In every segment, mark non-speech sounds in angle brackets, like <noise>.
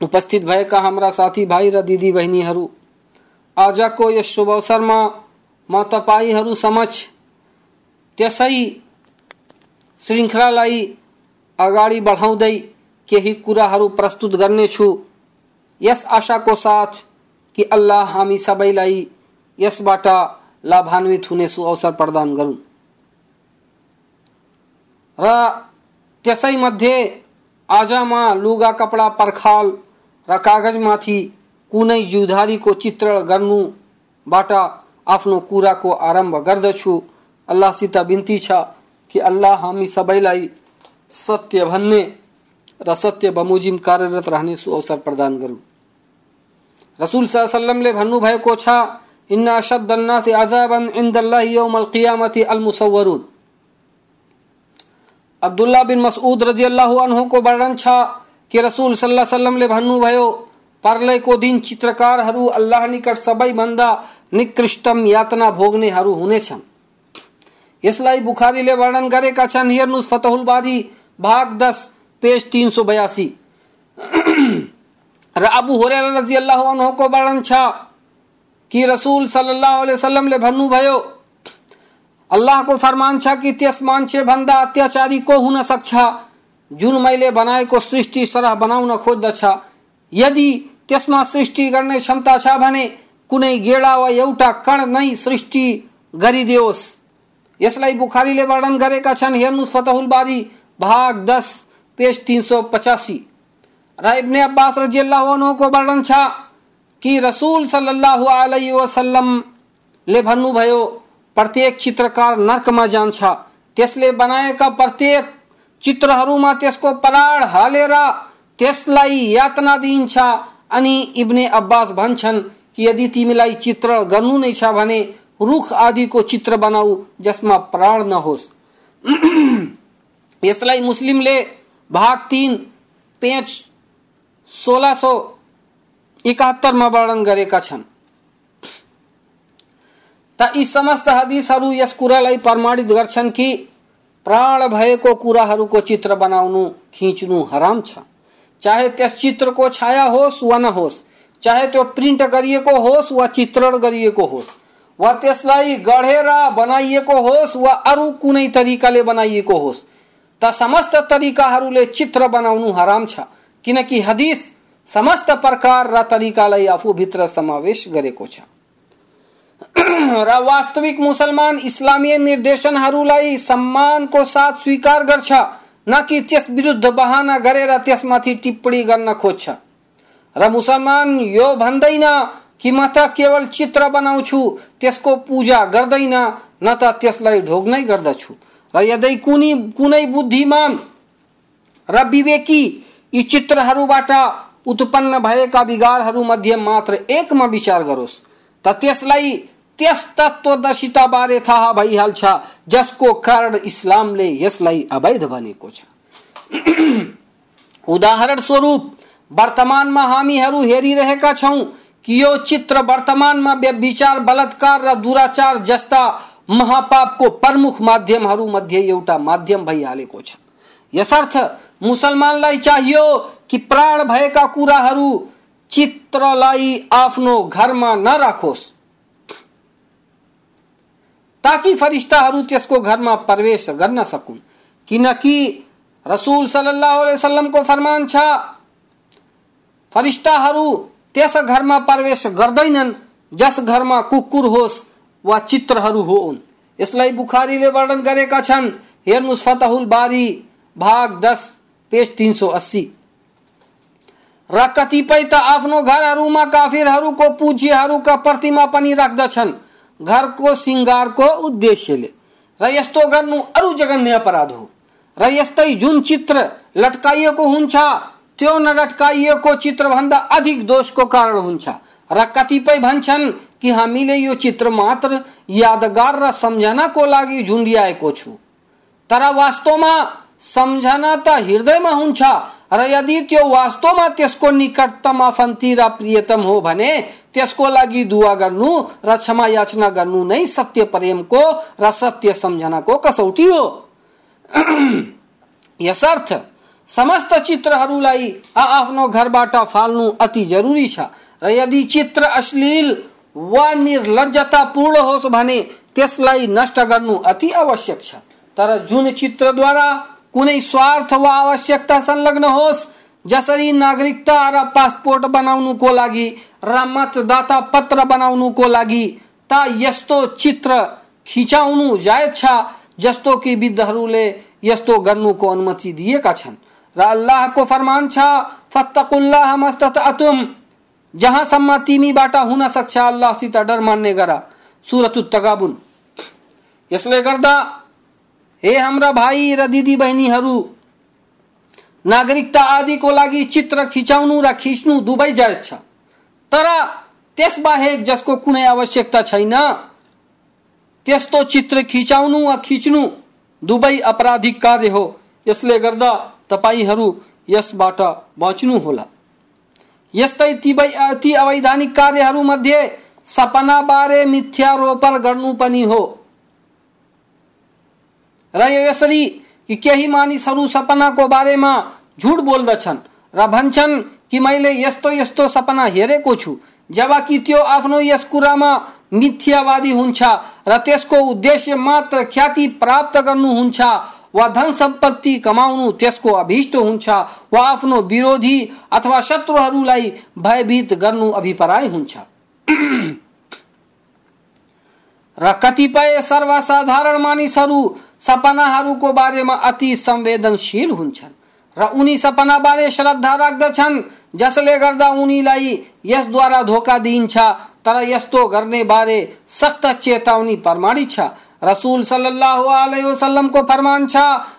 उपस्थित भएका हाम्रा साथी भाइ र दिदी बहिनीहरू आजको यस शुभ अवसरमा म तपाईँहरू समक्ष त्यसै श्रृङ्खलालाई अगाडि बढाउँदै केही कुराहरू प्रस्तुत गर्नेछु। यस आशाको साथ कि अल्लाह हामी सबैलाई यसबाट लाभान्वित हुने अवसर प्रदान गरून्। र त्यसै मध्ये आजमा लुगा कपडा पर्खाल र कागजमाथि कुनै जुधारीको चित्रण गर्नुबाट आफ्नो कुराको आरंभ गर्दछु। अल्लाहसित बिन्ती छ कि अल्लाह हामी सबैलाई सत्य भन्ने र सत्य बमोजिम कार्यरत रहने अवसर प्रदान गरून् रसूल सल्लमले भन्नुभएको छ, इन्न अशद्द अन्नासि अजाबन इन्दल्लाहि यौमल क़ियामति अल मुसव्वरुन अब्दुल्ला बिन मसऊद रजियल्लाहु अन्हु को वर्णन छ कि रसूल अलैहि वसल्लमले भन्नुभयो पर्लयको दिन चित्रकारहरू अल्लाह निकट सबैभन्दा निकृष्टम यातना भोग्नेहरू हुनेछन्। यसलाई बुखारीले वर्णन गरेका छन्। हेर्नुहोस् फतहुल बारी भाग दस, पेज तीन सौ बयासी। अबु हुरैरा रजियल्लाहु अन्हुको वर्णन छ कि रसूल सल्लल्लाहु अलैहि वसल्लमले भन्नुभयो, अल्लाहको फरमान छ कि त्यस मान्छे भन्दा अत्याचारी को हुन सक्छ, जुन मैले बनाएको सृष्टि सरह बनाउन खोज्दछ। यदि त्यसमा सृष्टि गर्ने क्षमता छ भने कुनै गेडा वा एउटा कण नै सृष्टि गरिदियोस्। यसलाई बुखारीले वर्णन गरेका छन्। हेर्नुहोस् फतहुल बारी भाग दस, पेज तीन सौ पचासी। र इब्ने अब्बास रजियल्लाहुको वर्णन छ कि रसूल सल्लल्लाहु अलैहि वसल्लमले भन्नुभयो, प्रत्येक चित्रकार नर्कमा जान्छ। त्यसले बनाएका प्रत्येक चित्रहरूमा त्यसको पराड हालेर त्यसलाई यातना दिइन्छ। अनि इब्ने अब्बास भन्छन् कि यदि तिमीलाई चित्र गर्नु नै छ भने रुख आदिको चित्र बनाऊ, जसमा प्राण नहोस् <clears throat> यसलाई मुस्लिमले भाग तीन पेज सोह्र सौ एकात्तरमा वर्णन गरेका छन्। त यी समस्त हदिसहरू यस कुरालाई प्रमाणित गर्छन् कि प्राण भएको कुराहरूको चित्र बनाउनु, खिच्नु हराम छ। चाहे त्यस चित्रको छाया होस् वा नहोस्, चाहे त्यो प्रिन्ट गरिएको होस् वा चित्रण गरिएको होस् वा त्यसलाई गढेर बनाइएको होस् वा अरू कुनै तरिकाले बनाइएको होस् त समस्त तरिकाहरूले चित्र बनाउनु हराम छ। किनकि हदिस समस्त प्रकार र तरिकालाई आफूभित्र समावेश गरेको छ। <clears throat> र वास्तविक मुसलमान इस्लामीय निर्देशनहरूलाई सम्मानको साथ स्वीकार गर्छ न कि त्यस विरुद्ध बहाना गरेर त्यसमाथि टिप्पणी गर्न खोज्छ। र मुसलमान यो भन्दैन कि म त केवल चित्र बनाउँछु, त्यसको पूजा गर्दैन, न त त्यसलाई ढोग्नै गर्दछु। र यदि कुनै कुनै बुद्धिमान र विवेकी यी चित्रहरूबाट उत्पन्न भएका विगारहरू मध्ये मात्र एकमा विचार गरोस्, त त्यसलाई त्यस तत्वदर्शिता बारे थाहा भइहाल्छ, जसको कारण इस्लामले यसलाई अवैध भनेको छ। <clears throat> उदाहरण स्वरूप वर्तमानमा हामीहरू हेरिरहेका छौँ कि यो चित्र वर्तमानमा व्यभिचार बलात्कार र दुराचार जस्ता महापापको प्रमुख माध्यमहरू मध्ये एउटा माध्यम भइहालेको छ। यसर्थ मुसलमानलाई चाहियो कि प्राण भएका कुराहरू चित्रलाई आफ्नो घरमा नराखोस्। ताकि फरिस्ताहरू त्यसको घरमा प्रवेश गर्न सकुन्। किनकि रसूल सल्लल्लाहु अलैहि वसल्लमको फरमान छ, फरिस्ताहरू त्यस घरमा प्रवेश गर्दैनन्, जस घरमा कुकुर होस् वा चित्रहरू होन् यसलाई बुखारीले वर्णन गरेका छन् हेर्नुहोस् फतहुल बारी, भाग दस, पेज तीन सौ अस्सी। र कतिपय त आफ्नो घरहरूमा काफिरहरूको पूज्यहरूका प्रतिमा पनि राख्दछन्, घरको सिङ्गारको उद्देश्यले। र यस्तो गर्नु अरू जघन्य अपराध हो। र यस्तै जुन चित्र लट्काइएको हुन्छ त्यो नलट्काइएको चित्र भन्दा अधिक दोषको कारण हुन्छ। र कतिपय भन्छन् कि हामीले यो चित्र मात्र यादगार र सम्झनाको लागि झुन्डिआएको छु। तर वास्तवमा सम्झना त हृदयमा हुन्छ र यदि त्यो वास्तवमा त्यसको निकटतम आफन्ती र प्रियतम हो भने त्यसको लागि दुवा गर्नु र क्षमा याचना गर्नु नै सत्य प्रेमको र सत्य सम्झनाको कसौटी हो। <clears throat> यसर्थ समस्त चित्रहरूलाई आफ्नो घरबाट फाल्नु अति जरुरी छ। र यदि चित्र अश्लील वा निर्लजतापूर्ण होस् भने त्यसलाई नष्ट गर्नु अति आवश्यक छ। तर जुन चित्रद्वारा कुनै स्वार्थ वा आवश्यकता संलग्न होस्, जसरी नागरिकता र पासपोर्ट बनाउनुको लागि र मतदाता पत्र बनाउनुको लागि त यस्तो चित्र खिचाउनु जायज़ छ, जस्तो कि विद्धहरूले यस्तो गर्नुको अनुमति दिएका छन्। र अल्लाहको फरमान छ, फत्तकुल्लाह मस्ततअतुम। जहाँसम्म तिमीबाट हुन सक्छ अल्लाहसित डर मान्ने गर। सुरत तगाबुन। यसले गर्दा, हे हाम्रा भाइ र दिदी बहिनीहरू, नागरिकता आदिको लागि चित्र खिचाउनु र खिच्नु दुवै जायज़ छ। तर त्यसबाहेक जसको कुनै आवश्यकता छैन, त्यस्तो चित्र खिचाउनु वा खिच्नु दुवै अपराधिक कार्य हो। यसले गर्दा तपाईँहरू यसबाट बच्नु होला। यस्तै ती ती अवैधानिक कार्यहरू मध्ये सपना बारे मिथ्यारोपण गर्नु पनि हो। र यो यसरी कि केही मानिसहरू सपनाको बारेमा झुट बोल्दछन् र भन्छन् कि मैले यस्तो यस्तो सपना हेरेको छु, जबकि त्यो आफ्नो यस कुरामा मिथ्यावादी हुन्छ र त्यसको उद्देश्य मात्र ख्याति प्राप्त गर्नुहुन्छ वा धन संपत्ति कमाउनु त्यसको अभिष्ट हुन्छ। वा आफ्नो विरोधी अथवा शत्रुहरूलाई भयभीत गर्नु अभिप्राय हुन्छ। <clears throat> र कतिपय सर्वसाधारण मानिसहरू सपनाहरूको बारेमा अति संवेदनशील हुन्छन् र उनी सपना बारे श्रद्धा राख्दछन्, जसले गर्दा उनीलाई यसद्वारा धोका दिइन्छ, तर यस्तो गर्ने बारे सख्त चेतावनी प्रमाणित छ। रसूल सल्लल्लाहु अलैहि वसल्लम को फरमान छ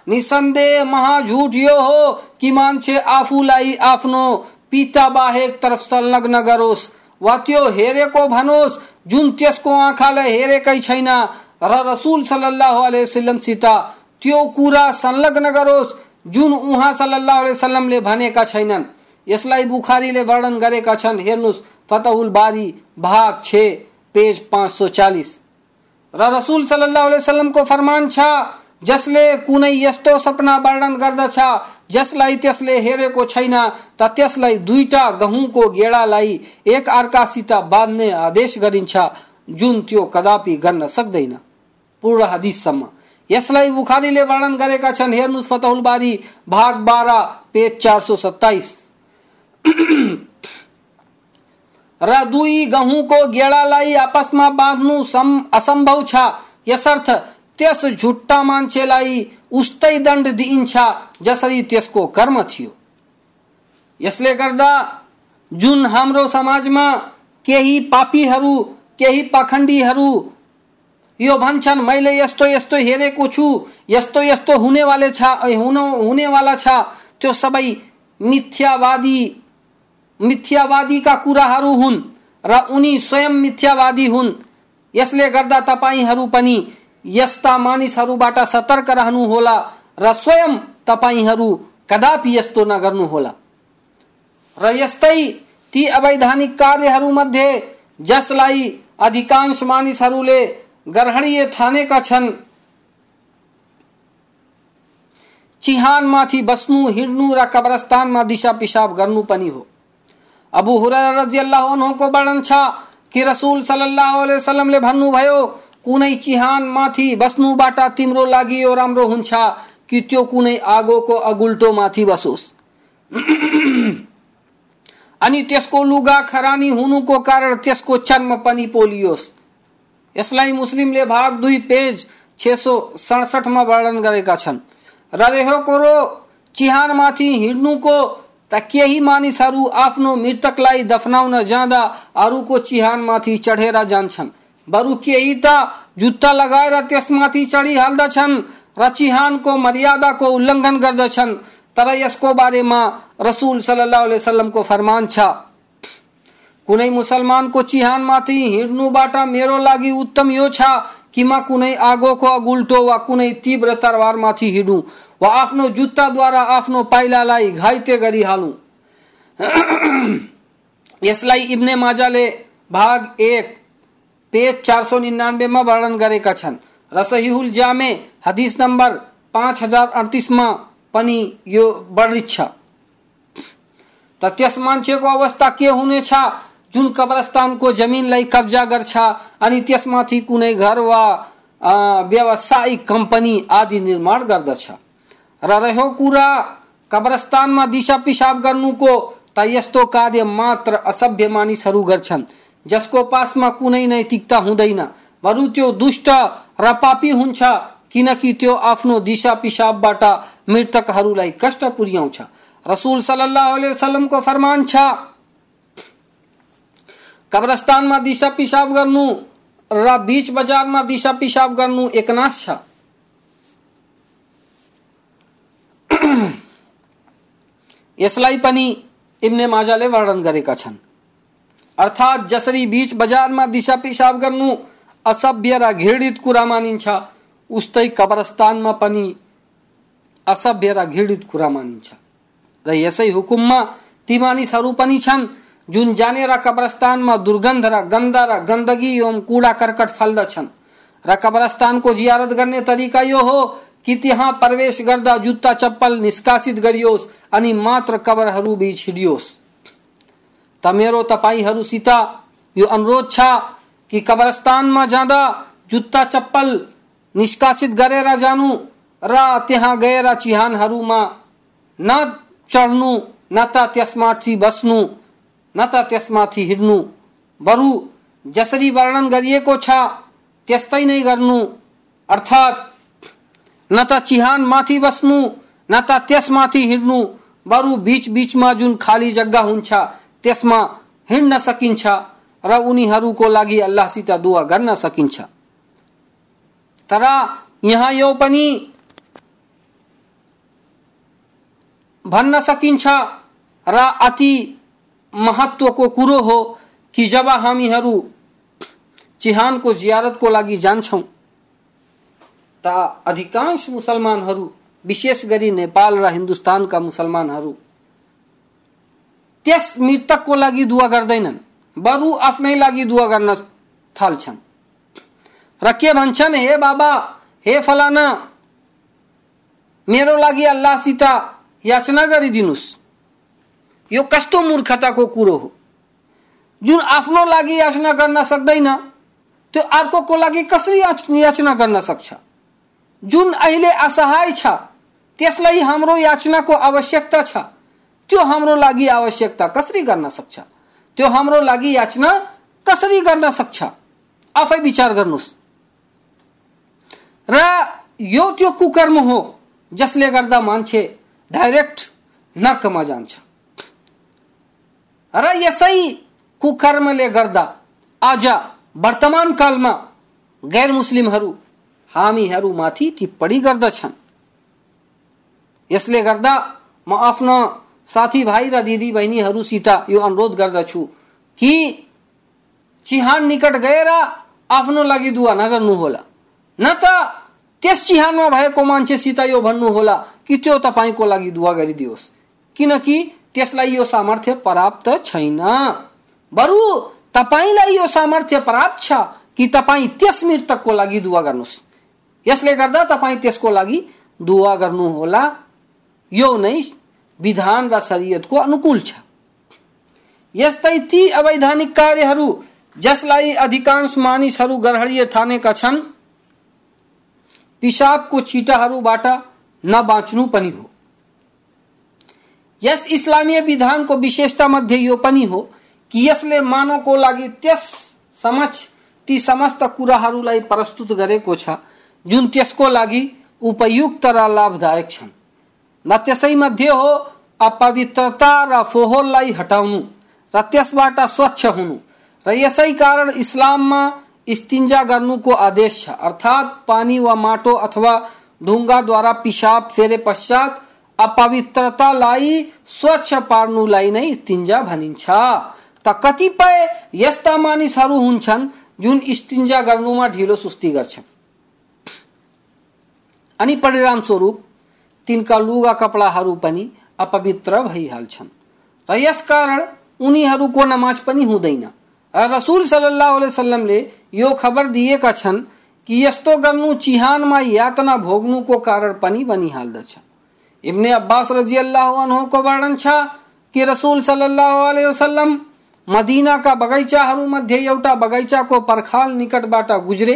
निसन्देह महा झूठ यो हो कि मान्छे आफूलाई आफ्नो पिता बाहेक तरफ़ संलग्न गरोस्। वा त्यो हेरेको भनोस्, जुन त्यसको आँखाले हेरेकै छैन। र रसूल सल्लल्लाहु अलैहि वसल्लमसित त्यो कुरा संलग्न गरोस्, जुन उहाँ सल्लल्लाहु अलैहि वसल्लमले भनेका छैनन्। यसलाई बुखारीले वर्णन गरेका छन्। हेर्नुहोस् फतहुल बारी, भाग छ, पेज पाँच सौ चालिस। रसूल सल्लल्लाहु अलैहि वसल्लमको फरमान छ, जसले कुनै यस्तो सपना वर्णन गर्दछ, जसलाई त्यसले हेरेको छैन, त त्यसलाई दुईटा गहुँको गेडालाई एक अर्कासित बाँध्ने आदेश गरिन्छ, जुन त्यो कदापि गर्न सक्दैन। पूर्ण हदिससम्म। यसलाई बुखारीले वर्णन गरेका छन्, हेर्नुहोस् फतहुल बारी, भाग बाह्र, पेज चार सौ सत्ताइस। र दुई गहुँको गेडालाई आपसमा बाँध्नु असम्भव छ। यसर्थ त्यस झुट्टा मान्छेलाई उस्तै दण्ड दिइन्छ जसरी त्यसको कर्म थियो। यसले गर्दा, जुन हाम्रो समाजमा केही पापीहरू, केही पाखण्डीहरू, यो भन्छन्, मैले यस्तो यस्तो हेरेको छु, यस्तो यस्तो हुनेवाले छ हुनेवाला छ। त्यो सबै मिथ्यावादी मिथ्यावादीका कुराहरू हुन् र उनी स्वयं मिथ्यावादी हुन्। यसले गर्दा तपाईँहरू पनि यस्ता मानिसहरूबाट सतर्क रहनुहोला र स्वयं तपाईँहरू कदापि यस्तो नगर्नुहोला र यस्तै ती अवैधानिक कार्यहरू मध्ये जसलाई अधिकांश मानिसहरूले गर्हणीय ठानेका छन्, चिहानमाथि बस्नु, हिँड्नु र कब्रस्तानमा दिशा पिसाब गर्नु पनि हो। अबु हुरैरा रजियल्लाहु अन्हुको वर्णन छ कि रसूल सल्लल्लाहु अलैहि वसल्लमले भन्नुभयो कुनै चिहान माथि बस्नुबाट तिम्रो लागि यो राम्रो हुन्छ कि त्यो कुनै आगोको अगुल्टो माथि बसोस्। <clears throat> अनि त्यसको लुगा खरानी हुनुको कारण त्यसको चर्म पनि पोलियोस्। यसलाई मुस्लिमले भाग दुई पेज छ सौ सडसठमा वर्णन गरेका छन्। र रेहो कुरो चिहानमाथि हिँड्नुको त केही मानिसहरू आफ्नो मृतकलाई दफनाउन जाँदा अरूको चिहानमाथि चढेर जान्छन् बरु केही त जुत्ता लगाएर त्यसमाथि चढिहाल्दछन् र चिहानको मर्यादाको उल्लङ्घन गर्दछन् तर यसको बारेमा रसुल सल्लाह वसलमको फरमान छ। कुनै मुसलमानको चिहानमाथि हिँड्नु बाटा मेरो लागि उत्तम यो छ कि म कुनै आगोको अगुल्टो वा कुनै तीव्र वा आफ्नो जुत्ताद्वारा आफ्नो पाइलालाई घाइते गरिहालु। यसलाई इब्ने माजाले भाग एक, पेज चार सौ निन्यानब्बेमा वर्णन गरेका छन्। र सहिहुल जामे, हदिस नम्बर पाँच हज़ार अडतिसमा पनि यो वर्णित छ। त त्यस मान्छेको अवस्था के हुनेछ? जुन कब्रस्तानको जमिनलाई कब्जा गर्छ अनि त्यसमाथि कुनै घर वा व्यावसायिक कंपनी आदि निर्माण गर्दछ। र रह्यो कुरा, कब्रस्तानमा दिशा पिसाब गर्नुको त यस्तो कार्य मात्र असभ्य मानिसहरू गर्छन्, जसको पासमा कुनै नैतिकता हुँदैन। बरु त्यो दुष्ट र पापी हुन्छ, किनकि त्यो आफ्नो दिशा पिसाबबाट मृतकहरूलाई कष्ट पुर्याउँछ। रसुल सल्लाह वसलमको फरमान छ, कब्रस्तानमा दिशा पिसाब गर्नु र बीच बजारमा दिशा पिसाब गर्नु एकनाश छ। यसलाई पनि इब्ने माजाले वर्णन गरेका छन्। अर्थात् जसरी बीच बजारमा दिशा पिसाब गर्नु असभ्य र घृणित कुरा मानिन्छ उस्तै कब्रस्तानमा पनि असभ्य र घृणित कुरा मानिन्छ। र यसै हुकुममा ती मानिसहरू पनि छन् जुन जानेर कब्रस्तानमा दुर्गन्ध र गन्ध र गन्दगी एवं कूड़ा कर्कट फल्दछन्। र कब्रस्तानको जियारत गर्ने तरिका यो हो कि त्यहाँ प्रवेश गर्दा जुत्ता चप्पल निष्कासित गरियोस्, अनि मात्र कबरहरू बीच हिडियोस्। त मेरो तपाईँहरूसित यो अनुरोध छ कि कब्रस्तानमा जाँदा जुत्ता चप्पल निष्कासित गरेर जानु र त्यहाँ गएर चिहानहरूमा न चढ्नु, न त त्यसमाथि बस्नु, न त बरु जसरी वर्णन गरिएको छ, त्यस्तै न त चिहान माथि बस्नु न त त्यसमाथि हिँड्नु। बरु बीच बीचमा जुन खाली जग्गा हुन्छ, त्यसमा हिँड्न सकिन्छ र उनीहरूको लागि अल्लाहसित दुआ गर्न सकिन्छ। तर यहाँ यो पनि भन्न सकिन्छ र अति महत्वको कुरो हो कि जब हामीहरू चिहानको जियारतको लागि जान्छौँ त अधिकांश मुसलमानहरू, विशेष गरी नेपाल र हिन्दुस्तानका मुसलमानहरू, त्यस मृतकको लागि दुवा गर्दैनन्, बरु आफ्नै लागि दुवा गर्न थाल्छन्। र के भन्छन्, हे बाबा, हे फलाना, मेरो लागि अल्लाहसित याचना गरिदिनुहोस् यो कस्तो मूर्खताको कुरो हो। जुन आफ्नो लागि याचना गर्न सक्दैन, त्यो अर्कोको लागि कसरी याचना गर्न सक्छ? जुन अहिले असहाय छ, त्यसलाई हाम्रो याचनाको आवश्यकता छ। त्यो हाम्रो लागि आवश्यकता कसरी गर्न सक्छ? त्यो हाम्रो लागि याचना कसरी गर्न सक्छ? आफै विचार गर्नुहोस्। र यो त्यो कुकर्म हो, जसले गर्दा मान्छे डाइरेक्ट नर्कमा जान्छ। र यसै कुकर्मले गर्दा आज वर्तमान कालमा गैर मुस्लिमहरू हामीहरूमाथि टिप्पणी गर्दछन्। यसले गर्दा म आफ्ना साथीभाइ र दिदी बहिनीहरूसित यो अनुरोध गर्दछु कि चिहान निकट गएर आफ्नो लागि दुवा नगर्नुहोला। न त त्यस चिहानमा भएको मान्छेसित यो भन्नुहोला कि त्यो तपाईँको लागि दुवा गरिदियोस्। किनकि त्यसलाई यो सामर्थ्य प्राप्त छैन। बरु तपाईँलाई यो सामर्थ्य प्राप्त छ कि तपाईँ त्यस मृतकको लागि दुवा गर्नुहोस्। यसले गर्दा तपाईँ त्यसको लागि दुवा गर्नुहोला यो नै विधान र शरीयतको अनुकूल छ। यस्तै ती अवैधानिक कार्यहरू जसलाई अधिकांश मानिसहरू गर्हरीय ठानेका छन् पिसाबको छिटाहरूबाट नबाँच्नु पनि हो। यस इस्लामीय विधानको विशेषता मध्ये यो पनि हो कि यसले मानवको लागि त्यस समक्ष ती समस्त कुराहरूलाई प्रस्तुत गरेको छ। जुन त्यसको लागि उपयुक्त र लाभदायक छन्। न त्यसै मध्ये हो अपवित्रता र फोहोरलाई हटाउनु र त्यसबाट स्वच्छ हुनु र यसै कारण इस्लाममा स्तिन्जा गर्नुको आदेश छ। अर्थात् पानी वा माटो अथवा ढुङ्गाद्वारा पिसाब फेरे पश्चात अपवित्रतालाई स्वच्छ पार्नुलाई नै स्तिन्जा भनिन्छ। त कतिपय यस्ता मानिसहरू हुन्छन् जुन स्तिन्जा गर्नुमा ढिलो सुस्ती गर्छन्। अनि परिणाम स्वरूप तिनका लुगा कपडाहरू पनि अपवित्र भइहाल्छन्। र यसकारण उनीहरूको नमाज़ पनि हुँदैन। रसुल सल्लाह वसल्लमले यो खबर दिएका छन् कि यस्तो गर्नु चिहानमा यातना भोग्नुको कारण पनि बनिहाल्दछ। इब्ने अब्बास रज़ी अल्लाह को वर्णन छ कि रसुल सल्लाह वसल्लम मदीनाका बगैँचाहरूमध्ये एउटा बगैँचाको पर्खाल निकटबाट गुज्रे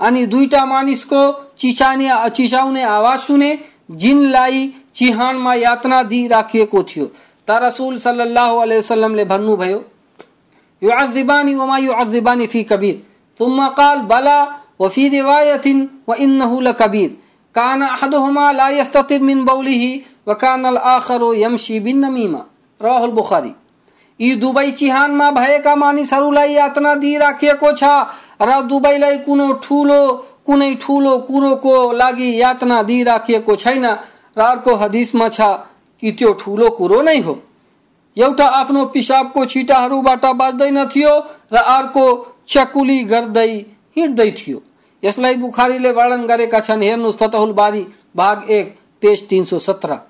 अनि दुईटा मानिसको चिचाने चिचाउने आवाज़ सुने, जिनलाई चिहानमा यातना दिइराखिएको थियो। त रसुल सल्लाह वसलमले भन्नुभयो यो अजिबानी वमा यो अजिबानी फ़ी कबीर। तुम काल, बला वफी रिवायतिन व इन्नहुल कबीर कान अहदहुमा ला यस्ततिर मिन बौलिही व कान अल आखरो यमशी बिन नमीमा। रवाहुल बुखारी। यी दुवै चिहानमा भएका मानिसहरूलाई यातना दिइराखिएको छ र दुवैलाई कुनै ठुलो कुनै ठुलो कुरोको लागि यातना दिइराखिएको छैन र अर्को हदिसमा छ कि त्यो ठुलो कुरो नै हो। एउटा आफ्नो पिसाबको छिटाहरूबाट बाँच्दैन थियो र अर्को चकुली गर्दै हिँड्दै थियो। यसलाई बुखारीले वर्णन गरेका छन्। फतहुल बारी, भाग एक, पेज तीन सौ सत्रह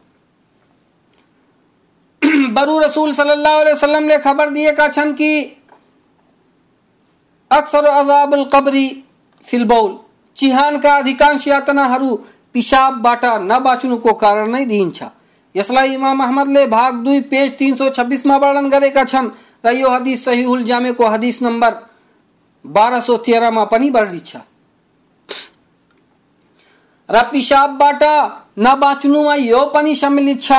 बरु रसूल सल्लल्लाहु अलैहि वसल्लम ने खबर दिएका छन् कि अक्सर अजाबुल कबरी फिलबौल चिहानका अधिकांश यातनाहरू पिसाबबाट नबाँच्नुको कारण नै दिइन्छ यसलाई इमाम अहमदले भाग दुई, पेज तीन सौ छब्बिसमा वर्णन गरेका छन्। र यो हदिस सहीहुल जामेको हदिस नम्बर बाह्र सौ तेह्रमा पनि वर्णित छ। र पिसाबबाट नबाँच्नुमा यो पनि सम्मिलित छ।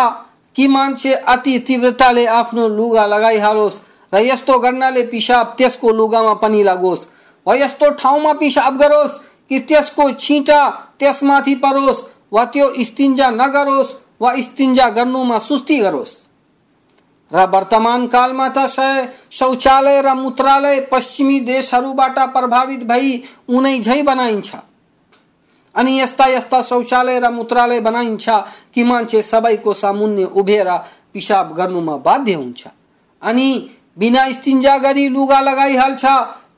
कि मान्छे अति तीव्रताले आफ्नो लुगा लगाइहालोस् र यस्तो गर्नाले पिसाब त्यसको लुगामा पनि लागोस्। वा यस्तो ठाउँमा पिसाब गरोस् कि त्यसको छिटा त्यसमाथि परोस्, वा त्यो स्तिन्जा नगरोस्, वा स्तिन्जा गर्नुमा सुस्ती गरोस्। र वर्तमान कालमा त शौचालय र मूत्रालय पश्चिमी देशहरूबाट प्रभावित भई उनै झै बनाइन्छ। अनि यस्ता यस्ता शौचालय र मूत्रालय बनाइन्छ कि मान्छे सबैको सामुन्य उभेर पिसाब गर्नुमा बाध्य हुन्छ। अनि बिना स्तिन्जा गरी लुगा लगाइहाल्छ,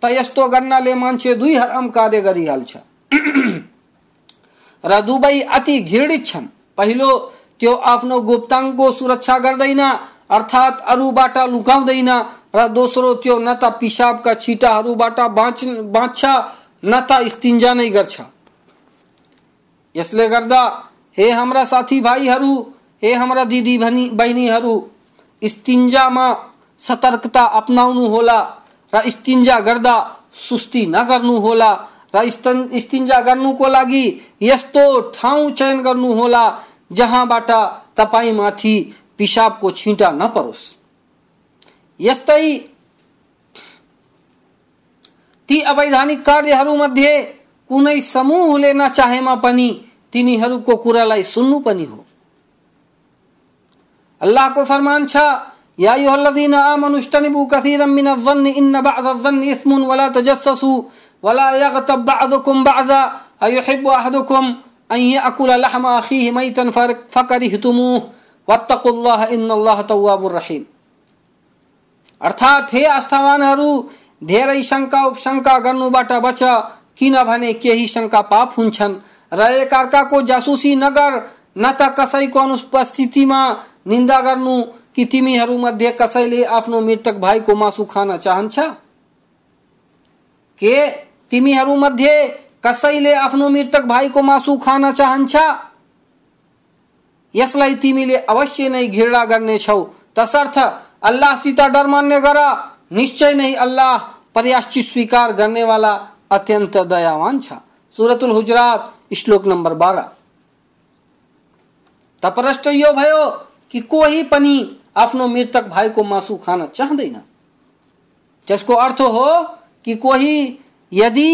त यस्तो गर्नाले मान्छे दुई हराम कार्य गरिहाल्छ। <clears throat> र दुवै अति घृणित छन्। पहिलो, त्यो आफ्नो गुप्ताङ्गको सुरक्षा गर्दैन, अर्थात् अरूबाट लुकाउँदैन, र दोस्रो, त्यो न त पिसाबका छिटाहरूबाट बाँच्छ, न त स्तिन्जा नै गर्छ। यसले गर्दा, हे हाम्रा साथी भाइहरू, हे हाम्रा दिदी बहिनीहरू स्तिन्जामा सतर्कता अपनाउनु होला र स्तिन्जा गर्दा सुस्ती नगर्नु होला र स्तिन्जा गर्नुको लागि यस्तो ठाउँ चयन गर्नु होला जहाँबाट तपाईँमाथि पिसाबको छिटा नपरोस्। यस्तै ती अवैधानिक कार्यहरूमध्ये कुनै समूहले नचाहेमा पनि तिनीहरूको कुरालाई सुन्नु पनि हो। अल्लाहको फरमान छ, या अयुहल्लज़ीन आमनु इज्तनिबू कसीरम मिन अज़्ज़न्नि इन्न बअद अज़्ज़न्नि इस्मुन वला तजस्ससू वला यग़तब बअदुकुम बअदा अयुहिब्बु अहदुकुम अन यअकुल लहम अखीहि मैतन फकरिहतुमूह वत्तकुल्लाह इन्नल्लाह तव्वाबुर रहीम। अर्थात, हे आस्थावानहरू, धेरै शङ्का उपशङ्का गर्नुबाट बच किनभने केही शङ्का पाप हुन्छन् र एकअर्काको जासुसी नगर, न त कसैको अनुपस्थितिमा निन्दा गर्नु, कि तिमीहरू मध्ये कसैले आफ्नो मृतक भाइको मासु खान चाहन्छ? के तिमीहरू मध्ये कसैले आफ्नो मृतक भाइको मासु खान चाहन्छ? यसलाई तिमीले अवश्य नै घृणा गर्नेछौ। तसर्थ, अल्लाहसित डर मान्ने गर। निश्चय नै अल्लाह पर्याश्चित स्वीकार गर्नेवाला अत्यन्त दयावान छ। सुरतुल हुजरात, श्लोक नम्बर बाह्र त प्रश्न यो भयो कि कोही पनि आफ्नो मृतक भाइको मासु खान चाहँदैन। त्यसको अर्थ हो कि कोही यदि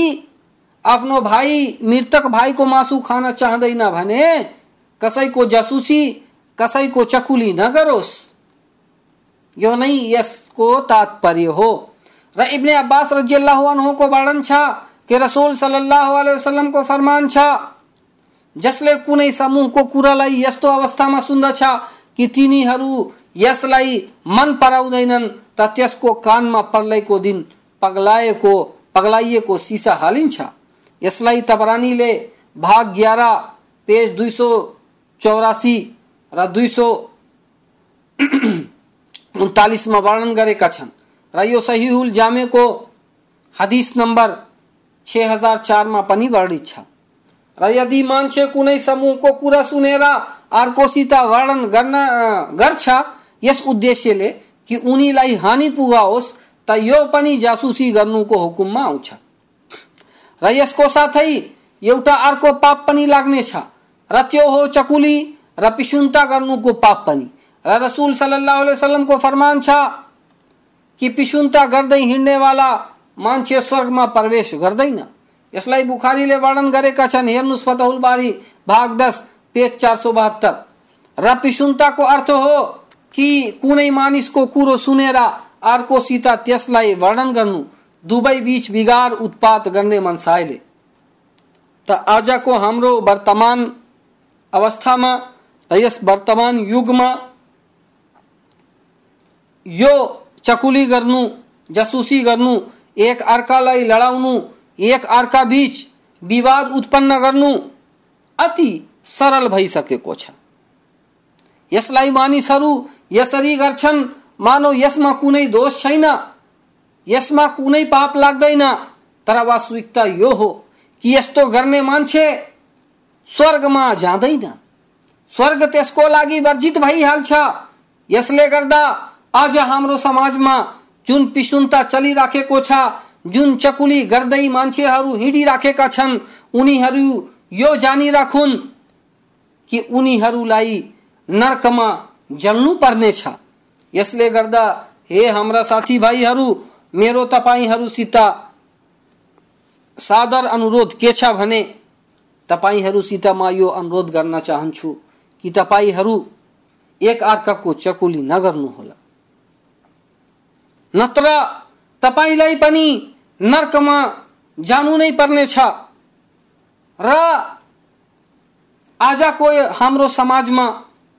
आफ्नो भाइ मृतक भाइको मासु खान चाहँदैन भने कसैको जसुसी, कसैको चकुली नगरोस्। यो नै यसको तात्पर्य हो। र इब्ने अब्बास रजियल्लाहु को वर्णन छ कि रसूल सल्लल्लाहु अलैहि वसल्लम को फरमान छ जसले कुनै समूहको कुरालाई यस्तो अवस्थामा सुन्दछ कि तिनीहरू यसलाई मन पराउँदैनन् त त्यसको कानमा पर्लैको दिन पगलाएको पगलाइएको सिसा हालिन्छ यसलाई तबरानीले भाग ग्यारह पेज दुई सौ चौरासी र दुई सौ उन्तालिसमा वर्णन गरेका छन् र यो सहिहुल जामेको हदिस नम्बर छ हज़ार चारमा पनि वर्णित छ। र यदि मान्छे कुनै समूहको कुरा सुनेर अर्कोसित वर्णन गर्न गर्छ यस उद्देश्यले कि उनीलाई हानि पुगाओस् त यो पनि जासुसी गर्नु गर्नुको हुकुममा आउँछ र यसको साथै एउटा अर्को पाप पनि लाग्नेछ र त्यो हो चकुली र पिसुन्ता गर्नुको पाप पनि। र रसुल सल्लाह वसलमको फरमान छ कि पिसुन्ता गर्दै हिँड्नेवाला मान्छे स्वर्गमा प्रवेश गर्दैन। यसलाई बुखारीले वर्णन गरेका छन्। हेर्नुहोस्, फतहुल बारी, भाग दस, पेज चार सौ बहत्तर। र पिसुन्ताको अर्थ हो कि कुनै मानिसको कुरो सुनेर अर्कोसित त्यसलाई वर्णन गर्नु, दुवै बीच बिगार उत्पात गर्ने मनसायले। त आजको हाम्रो वर्तमान अवस्थामा यस वर्तमान युगमा यो चकुली गर्नु जसुसी गर्नु एक अर्कालाई लडाउनु, एक अर्का बीच विवाद उत्पन्न गर्नु अति सरल भइसकेको छ। यसलाई मानिसहरू यसरी गर्छन्। मानौ यसमा कुनै दोष छैन। यसमा कुनै पाप लाग्दैन। तर वास्तविकता यो हो कि यस्तो गर्ने मान्छे स्वर्गमा जाँदैन। स्वर्ग त्यसको लागि वर्जित भइहाल्छ। यसले गर्दा आज हाम्रो समाजमा जुन पिसुन्ता चलिराखेको छ, जुन चकुली गर्दै मान्छेहरू हिँडिराखेका छन् उनीहरू यो जानिराखुन् कि उनीहरूलाई नर्कमा जल्नु पर्नेछ यसले गर्दा, हे हाम्रा साथीभाइहरू मेरो तपाईँहरूसित सादर अनुरोध के छ भने तपाईँहरूसित म यो अनुरोध गर्न चाहन्छु कि तपाईँहरू एक अर्काको चकुली नगर्नुहोला। नत्र तपाईँलाई पनि नर्कमा जानु नै पर्नेछ। र आजको हाम्रो समाजमा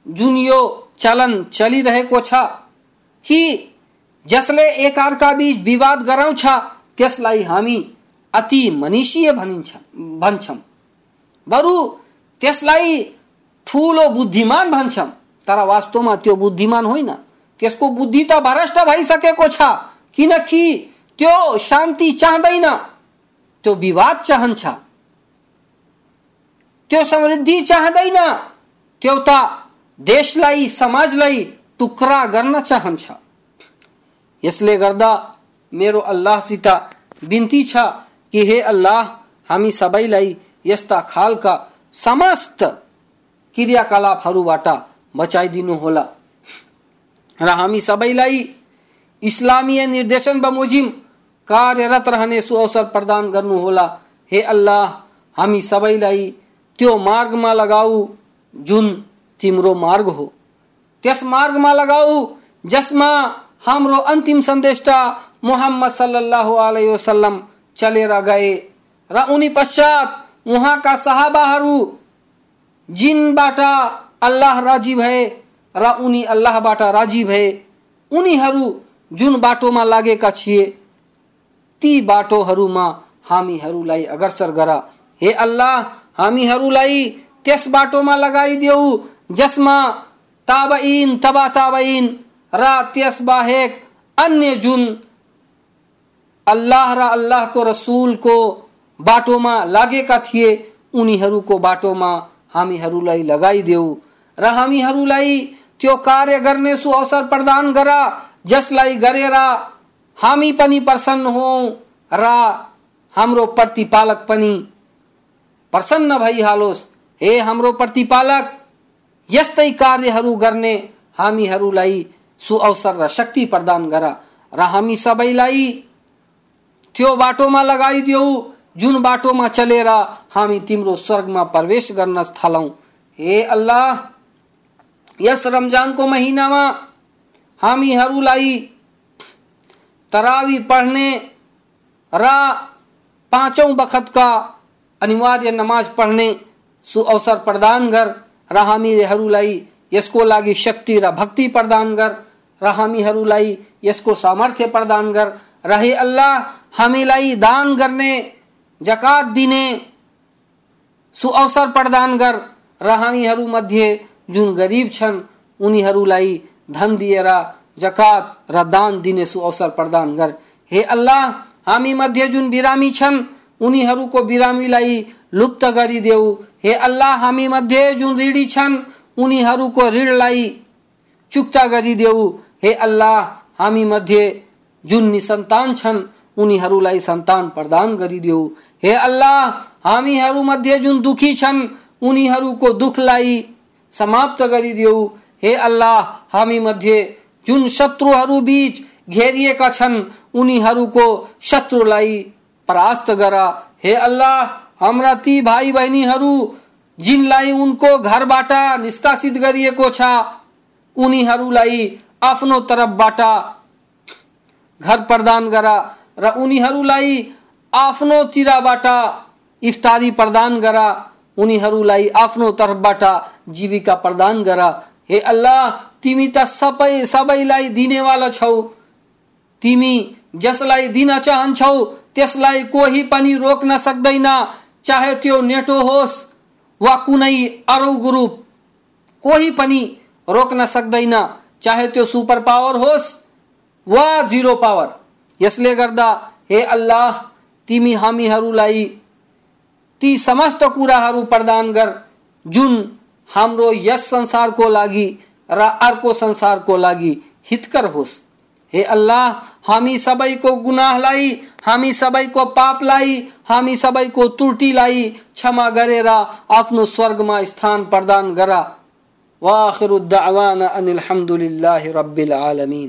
जुन यो चलन चलिरहेको छ कि जसले एकअर्का बीच विवाद गराउँछ त्यसलाई हामी अति मनिषीय भनिन्छ भन्छौँ। बरु त्यसलाई ठुलो बुद्धिमान भन्छौँ तर वास्तवमा त्यो बुद्धिमान होइन। त्यसको बुद्धि त भ्रष्ट भइसकेको छ? किनकि त्यो शान्ति चाहँदैन। त्यो विवाद चाहन्छ। त्यो समृद्धि चाहँदैन। त्यो त देशलाई समाजलाई टुक्रा गर्न चाहन्छ। यसले गर्दा मेरो अल्लाहसित बिन्ती छ कि हे अल्लाह हामी सबैलाई यस्ता खालका समस्त क्रियाकलापहरूबाट बचाइदिनु होला र हामी सबैलाई इस्लामीय निर्देशन बमोजिम कार्यरत रहने सुअवसर प्रदान गर्नुहोला हे अल्लाह, हामी सबैलाई त्यो मार्गमा लगाऊ जुन तिम्रो मार्ग हो। त्यस मार्गमा लगाऊ जसमा हाम्रो अन्तिम सन्देष्टा मोहम्मद सल्लल्लाहु अलैहि चलेर गए र उनी पश्चात उहाँका सहाबाहरू जिनबाट अल्लाह राज़ी भए र उनी अल्लाहबाट राज़ी भए। उनीहरू जुन बाटोमा लागेका थिए ती बाटोहरूमा हामीहरूलाई अग्रसर गर। हे अल्लाह हामीहरूलाई त्यस बाटोमा लगाइदेऊ, जसमा ताबइन तबा ताबइन र त्यस बाहेक अन्य जुन अल्लाह र अल्लाहको रसुलको बाटोमा लागेका थिए, उनीहरूको बाटोमा हामीहरूलाई लगाइदेऊ। र हामीहरूलाई त्यो कार्य गर्ने सु अवसर प्रदान गर, जसलाई गरेर हामी पनि प्रसन्न हौ र हाम्रो प्रतिपालक पनि प्रसन्न भइहालोस्। हे हाम्रो प्रतिपालक, यस्तै कार्यहरू गर्ने हामीहरूलाई सुअवसर र शक्ति प्रदान गर र हामी सबैलाई त्यो बाटोमा लगाइदेऊ जुन बाटोमा चलेर हामी तिम्रो स्वर्ग स्वर्गमा प्रवेश गर्न थालौं हे अल्लाह! यस रमजानको महिनामा हामीहरूलाई तरावी पढ्ने र पाँचौं बखतका अनिवार्य नमाज़ पढ्ने सुअवसर प्रदान गर र हामीहरूलाई यसको लागि शक्ति र भक्ति प्रदान गर र हामीहरूलाई यसको सामर्थ्य प्रदान कर रहे अल्लाह हामीलाई दान गर्ने, जकात दिने सुअवसर प्रदान कर र हामीहरू मध्ये जुन गरीब छन्, उनीहरूलाई धन दिएर जकात र दान दिने सुअवसर प्रदान गर। हे अल्लाह, हामी मध्ये जुन बिरामी छन्, उनीहरूको बिरामीलाई लुप्त गरिदेऊ। हे अल्लाह, हामी मध्ये जुन ऋणी छन्, उनीहरूको ऋणलाई चुक्ता गरिदेऊ। हे अल्लाह, हामी मध्ये जुन निसन्तान छन्, उनीहरूलाई सन्तान प्रदान गरिदेऊ। हे अल्लाह, हामीहरू मध्ये जुन दुखी छन्, उनीहरूको दुखलाई समाप्त गरिदेऊ हे अल्लाह, हामी मध्ये जुन शत्रुहरू बीच घेरिएका छन्, उनीहरूको शत्रुलाई परास्त गर। हे अल्लाह, हाम्रा ती भाइ बहिनीहरू जिनलाई उनको घरबाट निष्कासित गरिएको छ, उनीहरूलाई आफ्नो घर प्रदान गर र उनीहरूलाई आफ्नो इफ्तारी प्रदान गर। उनीहरूलाई आफ्नो तर्फबाट जीविका प्रदान गर। हे अल्लाह तिमी त सबै सबैलाई दिनेवाला छौ। तिमी जसलाई दिन चाहन्छौ त्यसलाई कोही पनि रोक्न सक्दैन। चाहे त्यो नेटो होस् वा कुनै अरू ग्रुप कोही पनि रोक्न सक्दैन। चाहे त्यो सुपर पावर होस् वा जिरो पावर। यसले गर्दा हे अल्लाह तिमी हामीहरूलाई ती समस्त कुराहरू प्रदान गर, जुन हाम्रो यस संसारको लागि र अर्को संसारको लागि हितकर होस्। हे अल्लाह, हामी सबैको गुनाहलाई, हामी सबैको पापलाई, हामी सबैको त्रुटिलाई क्षमा गरेर आफ्नो स्वर्गमा स्थान प्रदान गर। वाखिरु दावाना अनिल हम्दुलिल्लाहि रब्बिल आलमीन।